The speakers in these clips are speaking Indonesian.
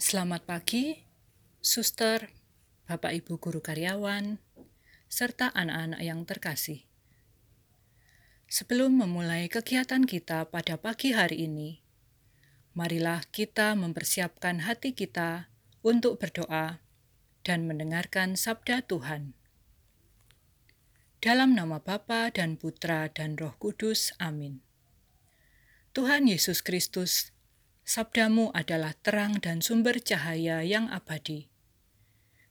Selamat pagi, suster, Bapak Ibu guru karyawan, serta anak-anak yang terkasih. Sebelum memulai kegiatan kita pada pagi hari ini, marilah kita mempersiapkan hati kita untuk berdoa dan mendengarkan sabda Tuhan. Dalam nama Bapa dan Putra dan Roh Kudus, amin. Tuhan Yesus Kristus, sabdamu adalah terang dan sumber cahaya yang abadi.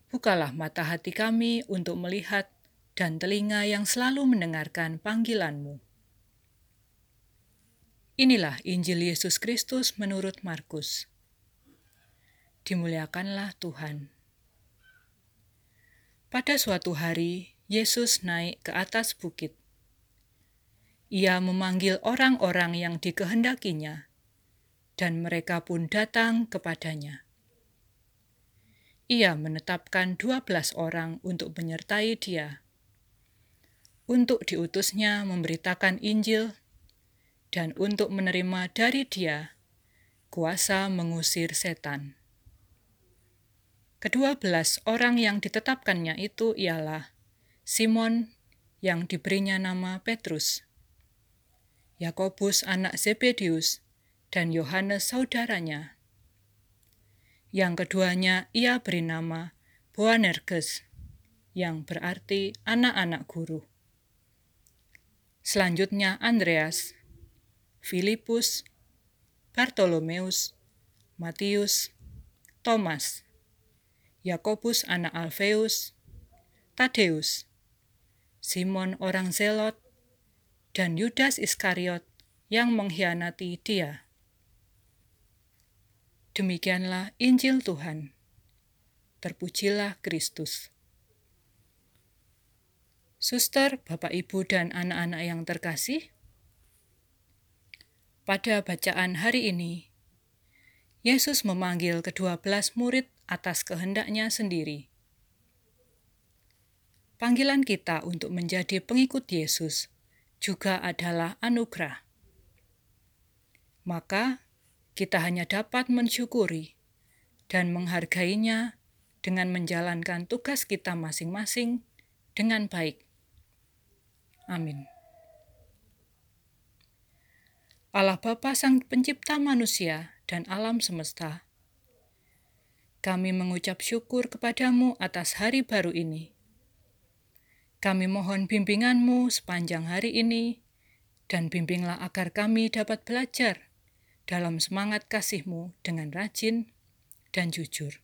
Bukalah mata hati kami untuk melihat dan telinga yang selalu mendengarkan panggilanmu. Inilah Injil Yesus Kristus menurut Markus. Dimuliakanlah Tuhan. Pada suatu hari, Yesus naik ke atas bukit. Ia memanggil orang-orang yang dikehendakinya, dan mereka pun datang kepadanya. Ia menetapkan dua belas orang untuk menyertai dia, untuk diutusnya memberitakan Injil, dan untuk menerima dari dia kuasa mengusir setan. Kedua belas orang yang ditetapkannya itu ialah Simon yang diberinya nama Petrus, Yakobus anak Zebedius, dan Yohanes saudaranya. Yang keduanya ia beri nama Boanerges, yang berarti anak-anak guru. Selanjutnya Andreas, Filipus, Bartolomeus, Matius, Thomas, Yakobus anak Alfeus, Tadeus, Simon orang Zelot, dan Yudas Iskariot yang mengkhianati dia. Demikianlah Injil Tuhan. Terpujilah Kristus. Suster, Bapak, Ibu, dan anak-anak yang terkasih, pada bacaan hari ini, Yesus memanggil kedua belas murid atas kehendaknya sendiri Panggilan kita untuk menjadi pengikut Yesus juga adalah anugerah. Maka kita hanya dapat mensyukuri dan menghargainya dengan menjalankan tugas kita masing-masing dengan baik. Amin. Allah Bapa Sang Pencipta manusia dan alam semesta, kami mengucap syukur kepadamu atas hari baru ini kami mohon bimbinganmu sepanjang hari ini, dan bimbinglah agar kami dapat belajar dalam semangat kasihmu dengan rajin dan jujur.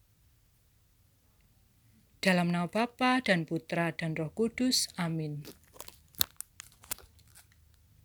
Dalam nama Bapa dan Putra dan Roh Kudus, amin.